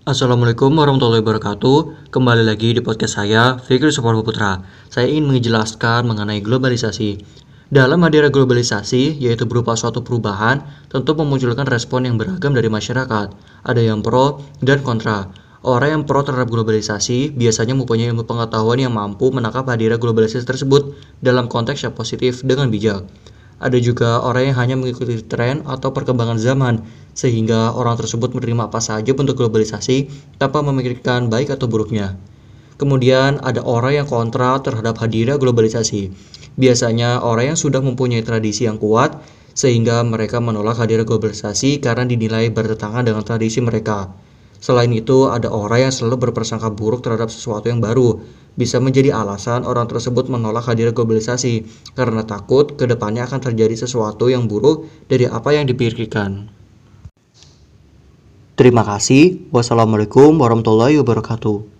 Assalamualaikum warahmatullahi wabarakatuh. Kembali lagi di podcast saya, Fikri Suparwo Putra. Saya ingin menjelaskan mengenai globalisasi. Dalam era globalisasi, yaitu berupa suatu perubahan, tentu memunculkan respon yang beragam dari masyarakat. Ada yang pro dan kontra. Orang yang pro terhadap globalisasi biasanya mempunyai ilmu pengetahuan yang mampu menangkap hadirnya globalisasi tersebut dalam konteks yang positif dengan bijak. Ada juga orang yang hanya mengikuti tren atau perkembangan zaman, sehingga orang tersebut menerima apa saja bentuk globalisasi tanpa memikirkan baik atau buruknya. Kemudian ada orang yang kontra terhadap hadirnya globalisasi. Biasanya orang yang sudah mempunyai tradisi yang kuat, sehingga mereka menolak hadirnya globalisasi karena dinilai bertentangan dengan tradisi mereka. Selain itu, ada orang yang selalu berprasangka buruk terhadap sesuatu yang baru. Bisa menjadi alasan orang tersebut menolak hadirnya globalisasi karena takut ke depannya akan terjadi sesuatu yang buruk dari apa yang dipikirkan. Terima kasih. Wassalamualaikum warahmatullahi wabarakatuh.